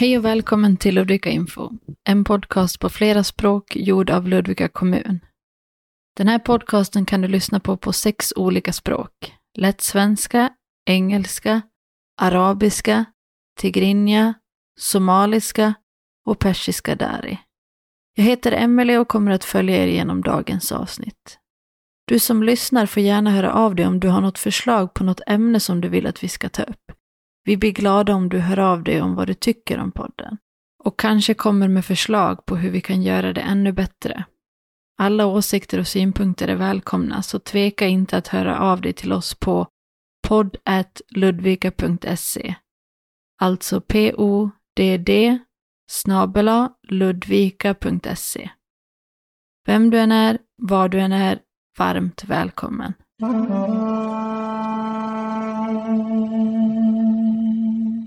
Hej och välkommen till Ludvika Info, en podcast på flera språk gjord av Ludvika kommun. Den här podcasten kan du lyssna på på sex olika språk. Lätt svenska, engelska, arabiska, tigrinja, somaliska och persiska dari. Jag heter Emelie och kommer att följa er genom dagens avsnitt. Du som lyssnar får gärna höra av dig om du har något förslag på något ämne som du vill att vi ska ta upp. Vi blir glada om du hör av dig om vad du tycker om podden. Och kanske kommer med förslag på hur vi kan göra det ännu bättre. Alla åsikter och synpunkter är välkomna, så tveka inte att höra av dig till oss på podd.ludvika.se. Alltså p-o-d-d snabela ludvika.se. Vem du än är, var du än är, varmt välkommen.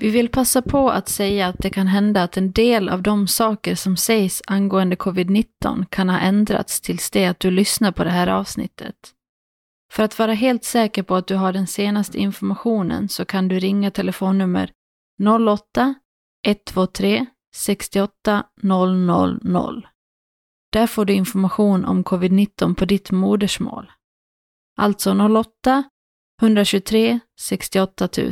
Vi vill passa på att säga att det kan hända att en del av de saker som sägs angående covid-19 kan ha ändrats tills det att du lyssnar på det här avsnittet. För att vara helt säker på att du har den senaste informationen så kan du ringa telefonnummer 08 123 68 000. Där får du information om covid-19 på ditt modersmål. Alltså 08 123 68 000.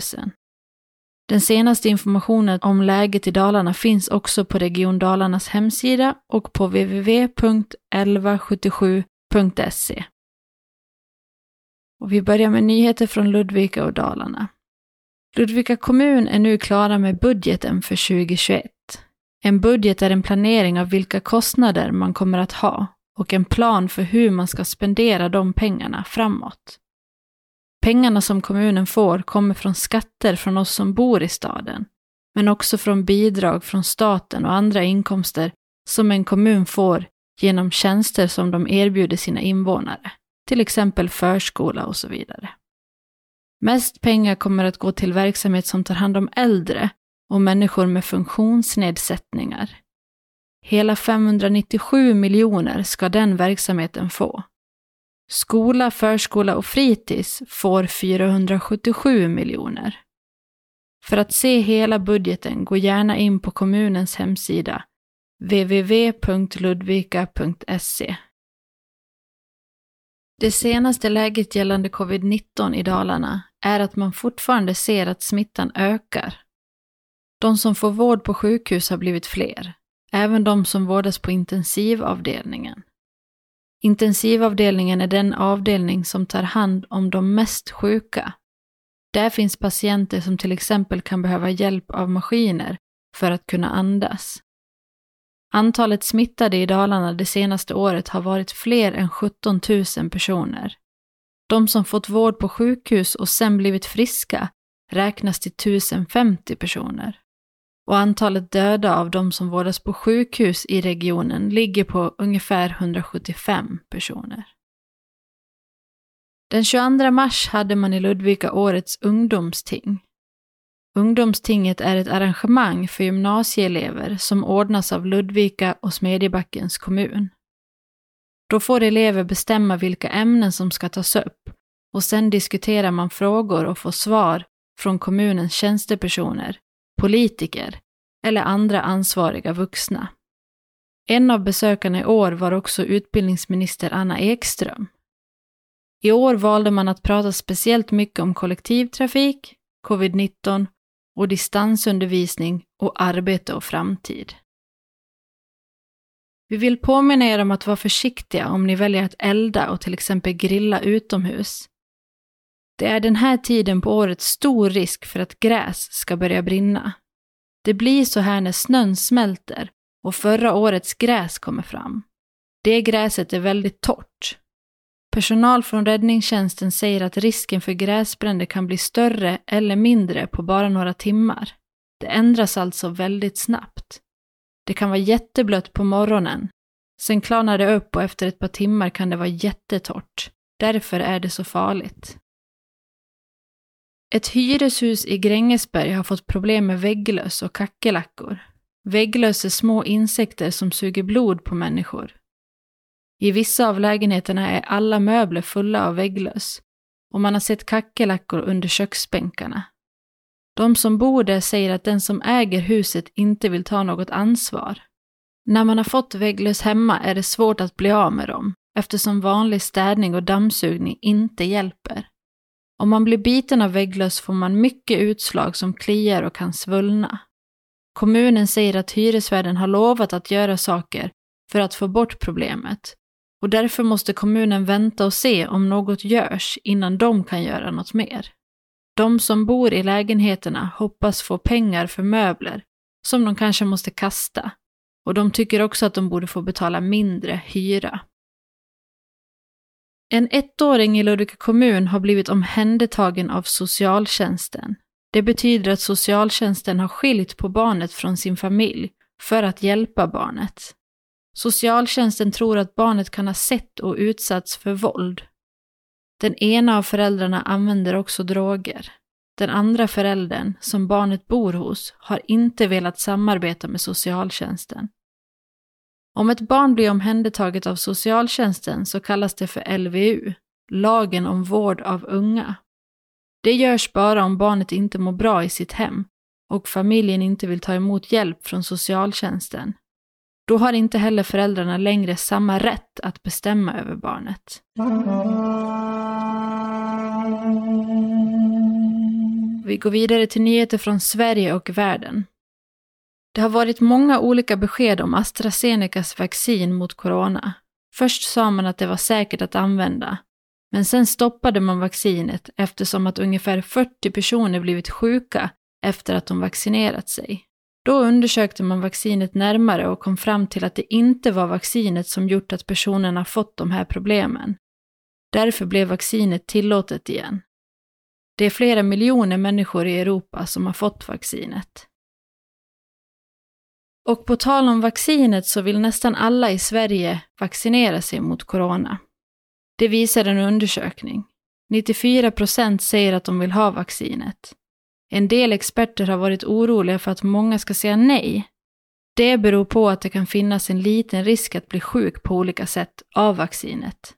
Den senaste informationen om läget i Dalarna finns också på Region Dalarnas hemsida och på www.1177.se. Och vi börjar med nyheter från Ludvika och Dalarna. Ludvika kommun är nu klara med budgeten för 2021. En budget är en planering av vilka kostnader man kommer att ha och en plan för hur man ska spendera de pengarna framåt. Pengarna som kommunen får kommer från skatter från oss som bor i staden, men också från bidrag från staten och andra inkomster som en kommun får genom tjänster som de erbjuder sina invånare, till exempel förskola och så vidare. Mest pengar kommer att gå till verksamhet som tar hand om äldre och människor med funktionsnedsättningar. Hela 597 miljoner ska den verksamheten få. Skola, förskola och fritids får 477 miljoner. För att se hela budgeten, gå gärna in på kommunens hemsida www.ludvika.se. Det senaste läget gällande covid-19 i Dalarna är att man fortfarande ser att smittan ökar. De som får vård på sjukhus har blivit fler, även de som vårdas på intensivavdelningen. Intensivavdelningen är den avdelning som tar hand om de mest sjuka. Där finns patienter som till exempel kan behöva hjälp av maskiner för att kunna andas. Antalet smittade i Dalarna det senaste året har varit fler än 17 000 personer. De som fått vård på sjukhus och sen blivit friska räknas till 1050 personer och antalet döda av de som vårdas på sjukhus i regionen ligger på ungefär 175 personer. Den 22 mars hade man i Ludvika årets ungdomsting. Ungdomstinget är ett arrangemang för gymnasieelever som ordnas av Ludvika och Smedjebackens kommun. Då får elever bestämma vilka ämnen som ska tas upp och sen diskuterar man frågor och får svar från kommunens tjänstepersoner politiker eller andra ansvariga vuxna. En av besökarna i år var också utbildningsminister Anna Ekström. I år valde man att prata speciellt mycket om kollektivtrafik, covid-19 och distansundervisning och arbete och framtid. Vi vill påminna er om att vara försiktiga om ni väljer att elda och till exempel grilla utomhus. Det är den här tiden på året stor risk för att gräs ska börja brinna. Det blir så här när snön smälter och förra årets gräs kommer fram. Det gräset är väldigt torrt. Personal från räddningstjänsten säger att risken för gräsbränder kan bli större eller mindre på bara några timmar. Det ändras alltså väldigt snabbt. Det kan vara jätteblött på morgonen. Sen klarnar det upp och efter ett par timmar kan det vara jättetorrt. Därför är det så farligt. Ett hyreshus i Grängesberg har fått problem med vägglöss och kackerlackor. Vägglöss är små insekter som suger blod på människor. I vissa av lägenheterna är alla möbler fulla av vägglöss och man har sett kackerlackor under köksbänkarna. De som bor där säger att den som äger huset inte vill ta något ansvar. När man har fått vägglöss hemma är det svårt att bli av med dem, eftersom vanlig städning och dammsugning inte hjälper. Om man blir biten av vägglöss får man mycket utslag som kliar och kan svullna. Kommunen säger att hyresvärden har lovat att göra saker för att få bort problemet och därför måste kommunen vänta och se om något görs innan de kan göra något mer. De som bor i lägenheterna hoppas få pengar för möbler som de kanske måste kasta och de tycker också att de borde få betala mindre hyra. En ettåring i Ludvika kommun har blivit omhändertagen av socialtjänsten. Det betyder att socialtjänsten har skilt på barnet från sin familj för att hjälpa barnet. Socialtjänsten tror att barnet kan ha sett och utsatts för våld. Den ena av föräldrarna använder också droger. Den andra föräldern, som barnet bor hos, har inte velat samarbeta med socialtjänsten. Om ett barn blir omhändertaget av socialtjänsten så kallas det för LVU, lagen om vård av unga. Det görs bara om barnet inte mår bra i sitt hem och familjen inte vill ta emot hjälp från socialtjänsten. Då har inte heller föräldrarna längre samma rätt att bestämma över barnet. Vi går vidare till nyheter från Sverige och världen. Det har varit många olika besked om AstraZenecas vaccin mot corona. Först sa man att det var säkert att använda, men sen stoppade man vaccinet eftersom att ungefär 40 personer blivit sjuka efter att de vaccinerat sig. Då undersökte man vaccinet närmare och kom fram till att det inte var vaccinet som gjort att personerna fått de här problemen. Därför blev vaccinet tillåtet igen. Det är flera miljoner människor i Europa som har fått vaccinet. Och på tal om vaccinet så vill nästan alla i Sverige vaccinera sig mot corona. Det visar en undersökning. 94 procent säger att de vill ha vaccinet. En del experter har varit oroliga för att många ska säga nej. Det beror på att det kan finnas en liten risk att bli sjuk på olika sätt av vaccinet.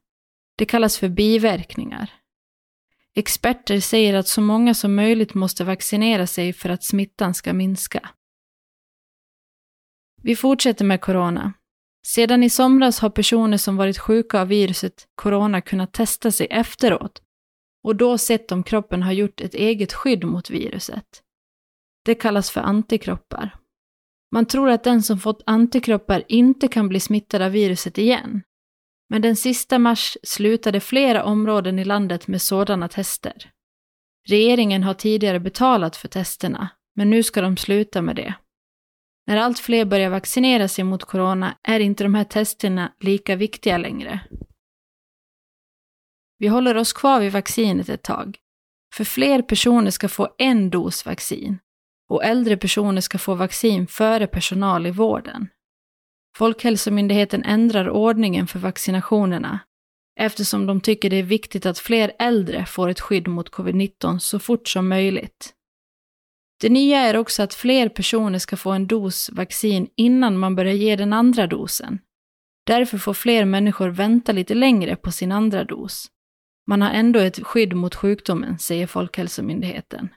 Det kallas för biverkningar. Experter säger att så många som möjligt måste vaccinera sig för att smittan ska minska. Vi fortsätter med corona. Sedan i somras har personer som varit sjuka av viruset corona kunnat testa sig efteråt och då sett om kroppen har gjort ett eget skydd mot viruset. Det kallas för antikroppar. Man tror att den som fått antikroppar inte kan bli smittad av viruset igen. Men den sista mars slutade flera områden i landet med sådana tester. Regeringen har tidigare betalat för testerna, men nu ska de sluta med det. När allt fler börjar vaccinera sig mot corona är inte de här testerna lika viktiga längre. Vi håller oss kvar vid vaccinet ett tag. För fler personer ska få en dos vaccin och äldre personer ska få vaccin före personal i vården. Folkhälsomyndigheten ändrar ordningen för vaccinationerna eftersom de tycker det är viktigt att fler äldre får ett skydd mot covid-19 så fort som möjligt. Det nya är också att fler personer ska få en dos vaccin innan man börjar ge den andra dosen. Därför får fler människor vänta lite längre på sin andra dos. Man har ändå ett skydd mot sjukdomen, säger Folkhälsomyndigheten.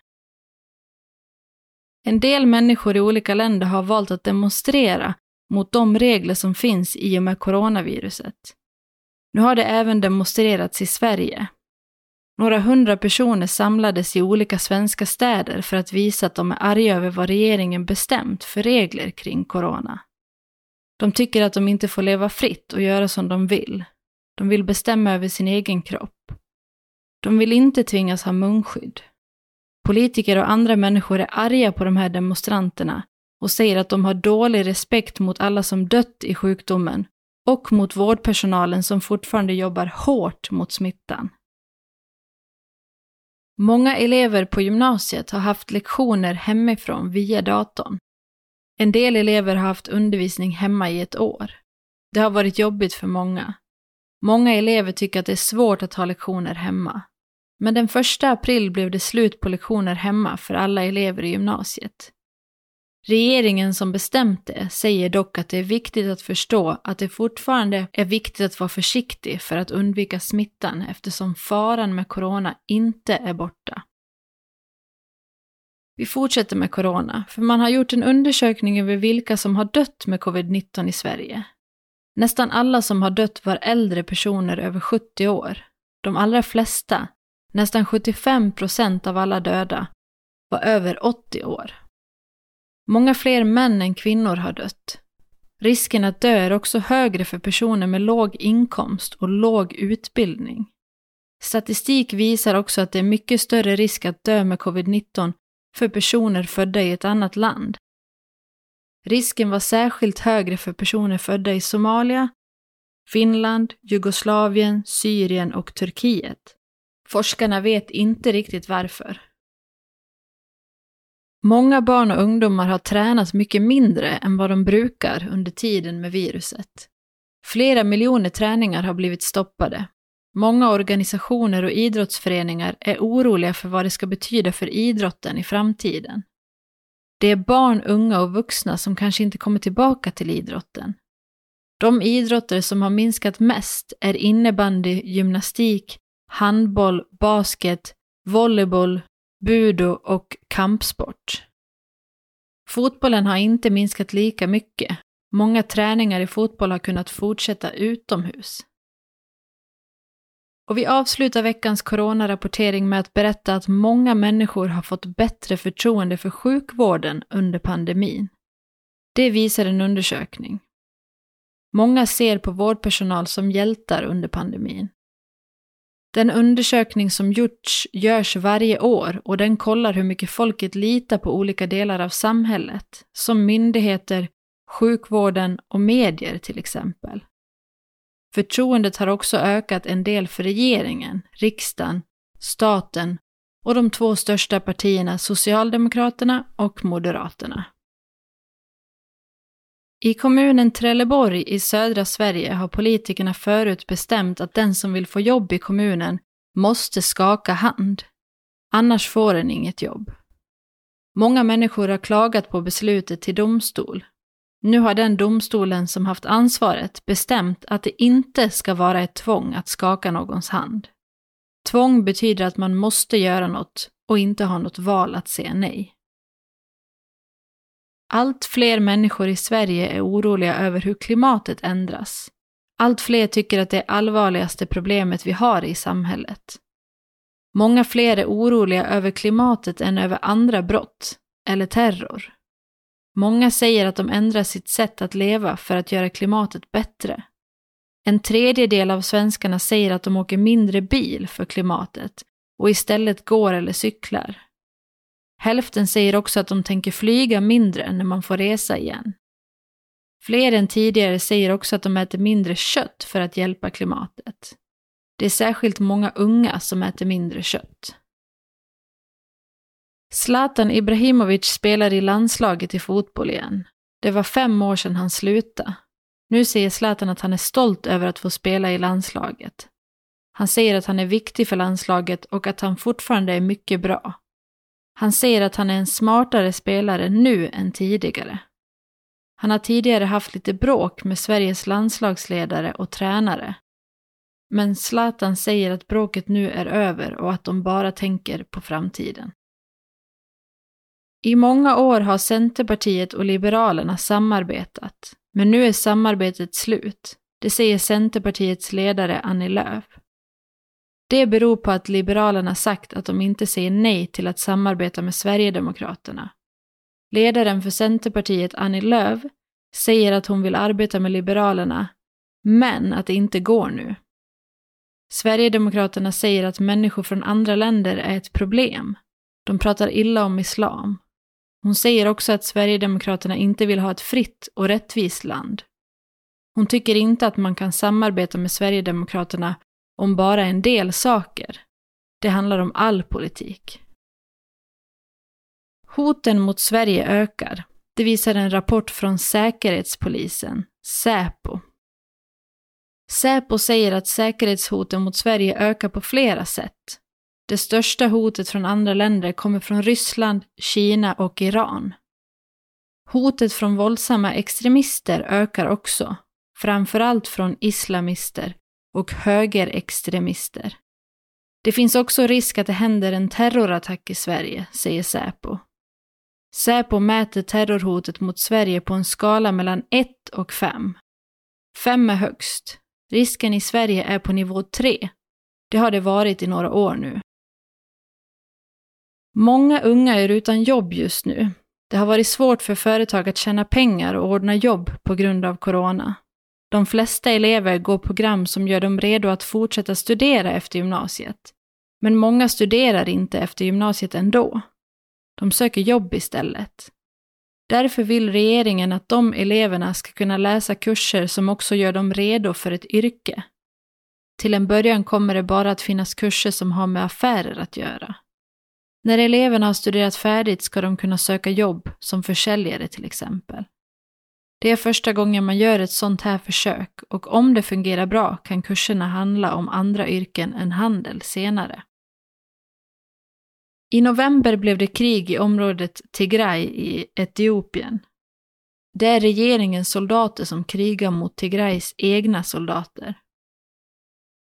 En del människor i olika länder har valt att demonstrera mot de regler som finns i och med coronaviruset. Nu har det även demonstrerats i Sverige. Några hundra personer samlades i olika svenska städer för att visa att de är arga över vad regeringen bestämt för regler kring corona. De tycker att de inte får leva fritt och göra som de vill. De vill bestämma över sin egen kropp. De vill inte tvingas ha munskydd. Politiker och andra människor är arga på de här demonstranterna och säger att de har dålig respekt mot alla som dött i sjukdomen och mot vårdpersonalen som fortfarande jobbar hårt mot smittan. Många elever på gymnasiet har haft lektioner hemifrån via datorn. En del elever har haft undervisning hemma i ett år. Det har varit jobbigt för många. Många elever tycker att det är svårt att ha lektioner hemma. Men den första april blev det slut på lektioner hemma för alla elever i gymnasiet. Regeringen som bestämt det säger dock att det är viktigt att förstå att det fortfarande är viktigt att vara försiktig för att undvika smittan eftersom faran med corona inte är borta. Vi fortsätter med corona, för man har gjort en undersökning över vilka som har dött med covid-19 i Sverige. Nästan alla som har dött var äldre personer över 70 år. De allra flesta, nästan 75 procent av alla döda, var över 80 år. Många fler män än kvinnor har dött. Risken att dö är också högre för personer med låg inkomst och låg utbildning. Statistik visar också att det är mycket större risk att dö med covid-19 för personer födda i ett annat land. Risken var särskilt högre för personer födda i Somalia, Finland, Jugoslavien, Syrien och Turkiet. Forskarna vet inte riktigt varför. Många barn och ungdomar har tränat mycket mindre än vad de brukar under tiden med viruset. Flera miljoner träningar har blivit stoppade. Många organisationer och idrottsföreningar är oroliga för vad det ska betyda för idrotten i framtiden. Det är barn, unga och vuxna som kanske inte kommer tillbaka till idrotten. De idrotter som har minskat mest är innebandy, gymnastik, handboll, basket, volleyboll, budo och kampsport. Fotbollen har inte minskat lika mycket. Många träningar i fotboll har kunnat fortsätta utomhus. Och vi avslutar veckans coronarapportering med att berätta att många människor har fått bättre förtroende för sjukvården under pandemin. Det visar en undersökning. Många ser på vårdpersonal som hjältar under pandemin. Den undersökning som gjorts görs varje år och den kollar hur mycket folket litar på olika delar av samhället, som myndigheter, sjukvården och medier till exempel. Förtroendet har också ökat en del för regeringen, riksdagen, staten och de två största partierna Socialdemokraterna och Moderaterna. I kommunen Trelleborg i södra Sverige har politikerna förut bestämt att den som vill få jobb i kommunen måste skaka hand. Annars får den inget jobb. Många människor har klagat på beslutet till domstol. Nu har den domstolen som haft ansvaret bestämt att det inte ska vara ett tvång att skaka någons hand. Tvång betyder att man måste göra något och inte har något val att säga nej. Allt fler människor i Sverige är oroliga över hur klimatet ändras. Allt fler tycker att det är allvarligaste problemet vi har i samhället. Många fler är oroliga över klimatet än över andra brott eller terror. Många säger att de ändrar sitt sätt att leva för att göra klimatet bättre. En tredjedel av svenskarna säger att de åker mindre bil för klimatet och istället går eller cyklar. Hälften säger också att de tänker flyga mindre när man får resa igen. Fler än tidigare säger också att de äter mindre kött för att hjälpa klimatet. Det är särskilt många unga som äter mindre kött. Zlatan Ibrahimovic spelar i landslaget i fotboll igen. Det var fem år sedan han slutade. Nu säger Zlatan att han är stolt över att få spela i landslaget. Han säger att han är viktig för landslaget och att han fortfarande är mycket bra. Han säger att han är en smartare spelare nu än tidigare. Han har tidigare haft lite bråk med Sveriges landslagsledare och tränare. Men Zlatan säger att bråket nu är över och att de bara tänker på framtiden. I många år har Centerpartiet och Liberalerna samarbetat, men nu är samarbetet slut. Det säger Centerpartiets ledare Annie Lööf. Det beror på att Liberalerna sagt att de inte säger nej till att samarbeta med Sverigedemokraterna. Ledaren för Centerpartiet, Annie Lööf, säger att hon vill arbeta med Liberalerna, men att det inte går nu. Sverigedemokraterna säger att människor från andra länder är ett problem. De pratar illa om islam. Hon säger också att Sverigedemokraterna inte vill ha ett fritt och rättvist land. Hon tycker inte att man kan samarbeta med Sverigedemokraterna om bara en del saker. Det handlar om all politik. Hoten mot Sverige ökar. Det visar en rapport från Säkerhetspolisen, Säpo. Säpo säger att säkerhetshoten mot Sverige ökar på flera sätt. Det största hotet från andra länder kommer från Ryssland, Kina och Iran. Hotet från våldsamma extremister ökar också, framförallt från islamister och högerextremister. Det finns också risk att det händer en terrorattack i Sverige, säger Säpo. Säpo mäter terrorhotet mot Sverige på en skala mellan 1 och 5. 5 är högst. Risken i Sverige är på nivå 3. Det har det varit i några år nu. Många unga är utan jobb just nu. Det har varit svårt för företag att tjäna pengar och ordna jobb på grund av corona. De flesta elever går program som gör dem redo att fortsätta studera efter gymnasiet. Men många studerar inte efter gymnasiet ändå. De söker jobb istället. Därför vill regeringen att de eleverna ska kunna läsa kurser som också gör dem redo för ett yrke. Till en början kommer det bara att finnas kurser som har med affärer att göra. När eleverna har studerat färdigt ska de kunna söka jobb som försäljare till exempel. Det är första gången man gör ett sånt här försök och om det fungerar bra kan kurserna handla om andra yrken än handel senare. I november blev det krig i området Tigray i Etiopien. Det är regeringens soldater som krigar mot Tigrays egna soldater.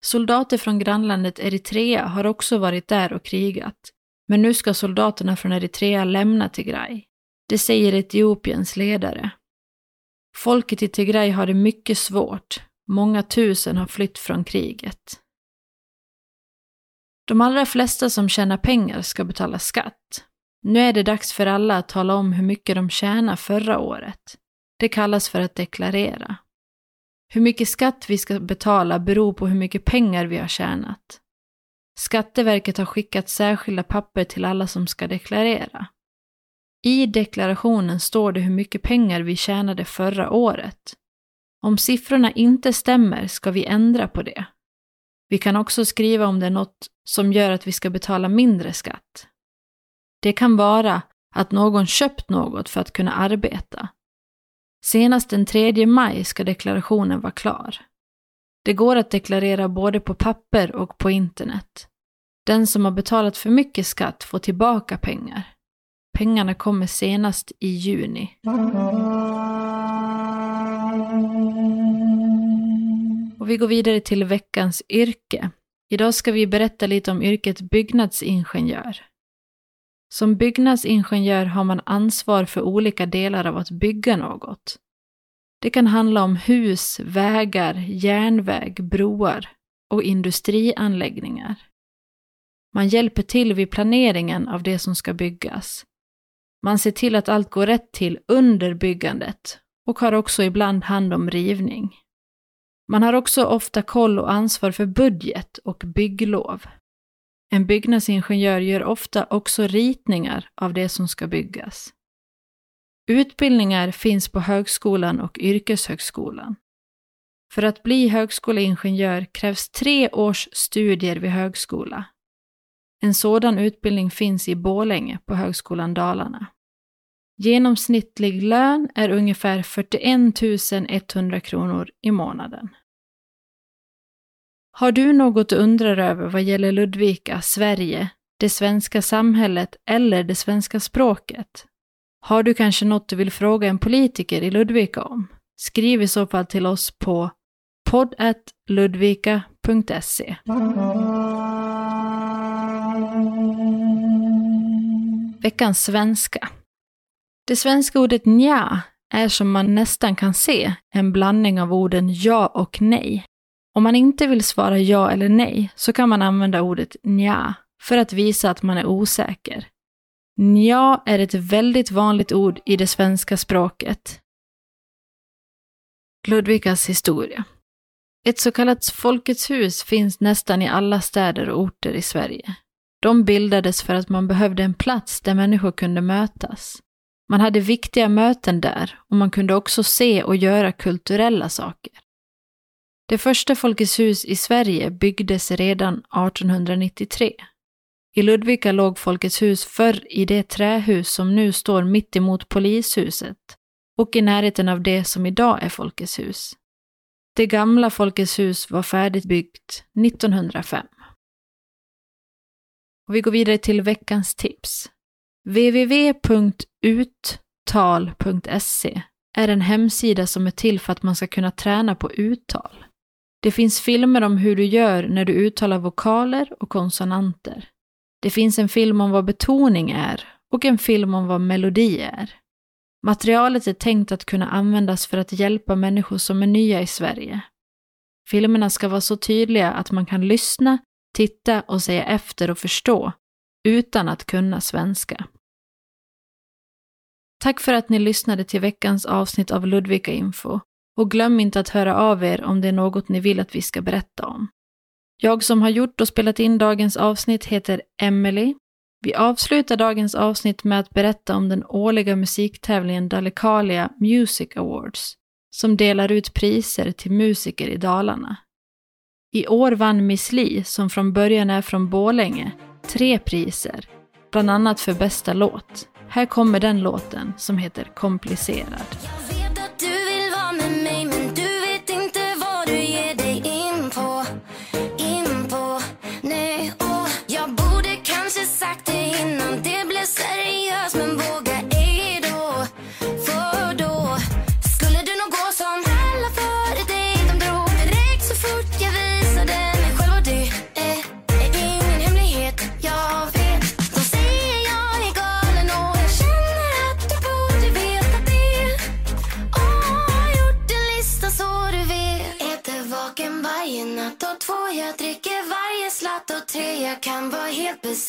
Soldater från grannlandet Eritrea har också varit där och krigat, men nu ska soldaterna från Eritrea lämna Tigray. Det säger Etiopiens ledare. Folket i Tigray har det mycket svårt. Många tusen har flytt från kriget. De allra flesta som tjänar pengar ska betala skatt. Nu är det dags för alla att tala om hur mycket de tjänar förra året. Det kallas för att deklarera. Hur mycket skatt vi ska betala beror på hur mycket pengar vi har tjänat. Skatteverket har skickat särskilda papper till alla som ska deklarera. I deklarationen står det hur mycket pengar vi tjänade förra året. Om siffrorna inte stämmer ska vi ändra på det. Vi kan också skriva om det är något som gör att vi ska betala mindre skatt. Det kan vara att någon köpt något för att kunna arbeta. Senast den 3 maj ska deklarationen vara klar. Det går att deklarera både på papper och på internet. Den som har betalat för mycket skatt får tillbaka pengar. Pengarna kommer senast i juni. Och vi går vidare till veckans yrke. Idag ska vi berätta lite om yrket byggnadsingenjör. Som byggnadsingenjör har man ansvar för olika delar av att bygga något. Det kan handla om hus, vägar, järnväg, broar och industrianläggningar. Man hjälper till vid planeringen av det som ska byggas. Man ser till att allt går rätt till under byggandet och har också ibland hand om rivning. Man har också ofta koll och ansvar för budget och bygglov. En byggnadsingenjör gör ofta också ritningar av det som ska byggas. Utbildningar finns på högskolan och yrkeshögskolan. För att bli högskoleingenjör krävs tre års studier vid högskola. En sådan utbildning finns i Bålänge på Högskolan Dalarna. Genomsnittlig lön är ungefär 41 100 kronor i månaden. Har du något du undrar över vad gäller Ludvika, Sverige, det svenska samhället eller det svenska språket? Har du kanske något du vill fråga en politiker i Ludvika om? Skriv i så fall till oss på podd.ludvika.se. Veckans svenska. Det svenska ordet nja är som man nästan kan se en blandning av orden ja och nej. Om man inte vill svara ja eller nej så kan man använda ordet nja för att visa att man är osäker. Nja är ett väldigt vanligt ord i det svenska språket. Ludvikas historia. Ett så kallat Folkets hus finns nästan i alla städer och orter i Sverige. De bildades för att man behövde en plats där människor kunde mötas. Man hade viktiga möten där och man kunde också se och göra kulturella saker. Det första Folkets hus i Sverige byggdes redan 1893. I Ludvika låg Folkets hus förr i det trähus som nu står mitt emot polishuset och i närheten av det som idag är Folkets hus. Det gamla Folkets hus var färdigbyggt 1905. Och vi går vidare till veckans tips. www.uttal.se är en hemsida som är till för att man ska kunna träna på uttal. Det finns filmer om hur du gör när du uttalar vokaler och konsonanter. Det finns en film om vad betoning är och en film om vad melodi är. Materialet är tänkt att kunna användas för att hjälpa människor som är nya i Sverige. Filmerna ska vara så tydliga att man kan lyssna, titta och säga efter och förstå utan att kunna svenska. Tack för att ni lyssnade till veckans avsnitt av Ludvika Info och glöm inte att höra av er om det är något ni vill att vi ska berätta om. Jag som har gjort och spelat in dagens avsnitt heter Emily. Vi avslutar dagens avsnitt med att berätta om den årliga musiktävlingen Dalecarlia Music Awards, som delar ut priser till musiker i Dalarna. I år vann Miss Li, som från början är från Bålänge, tre priser, bland annat för bästa låt. Här kommer den låten som heter Komplicerad.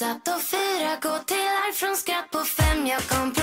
Helt och fyra gå till arv från skratt på fem. Jag kompromissar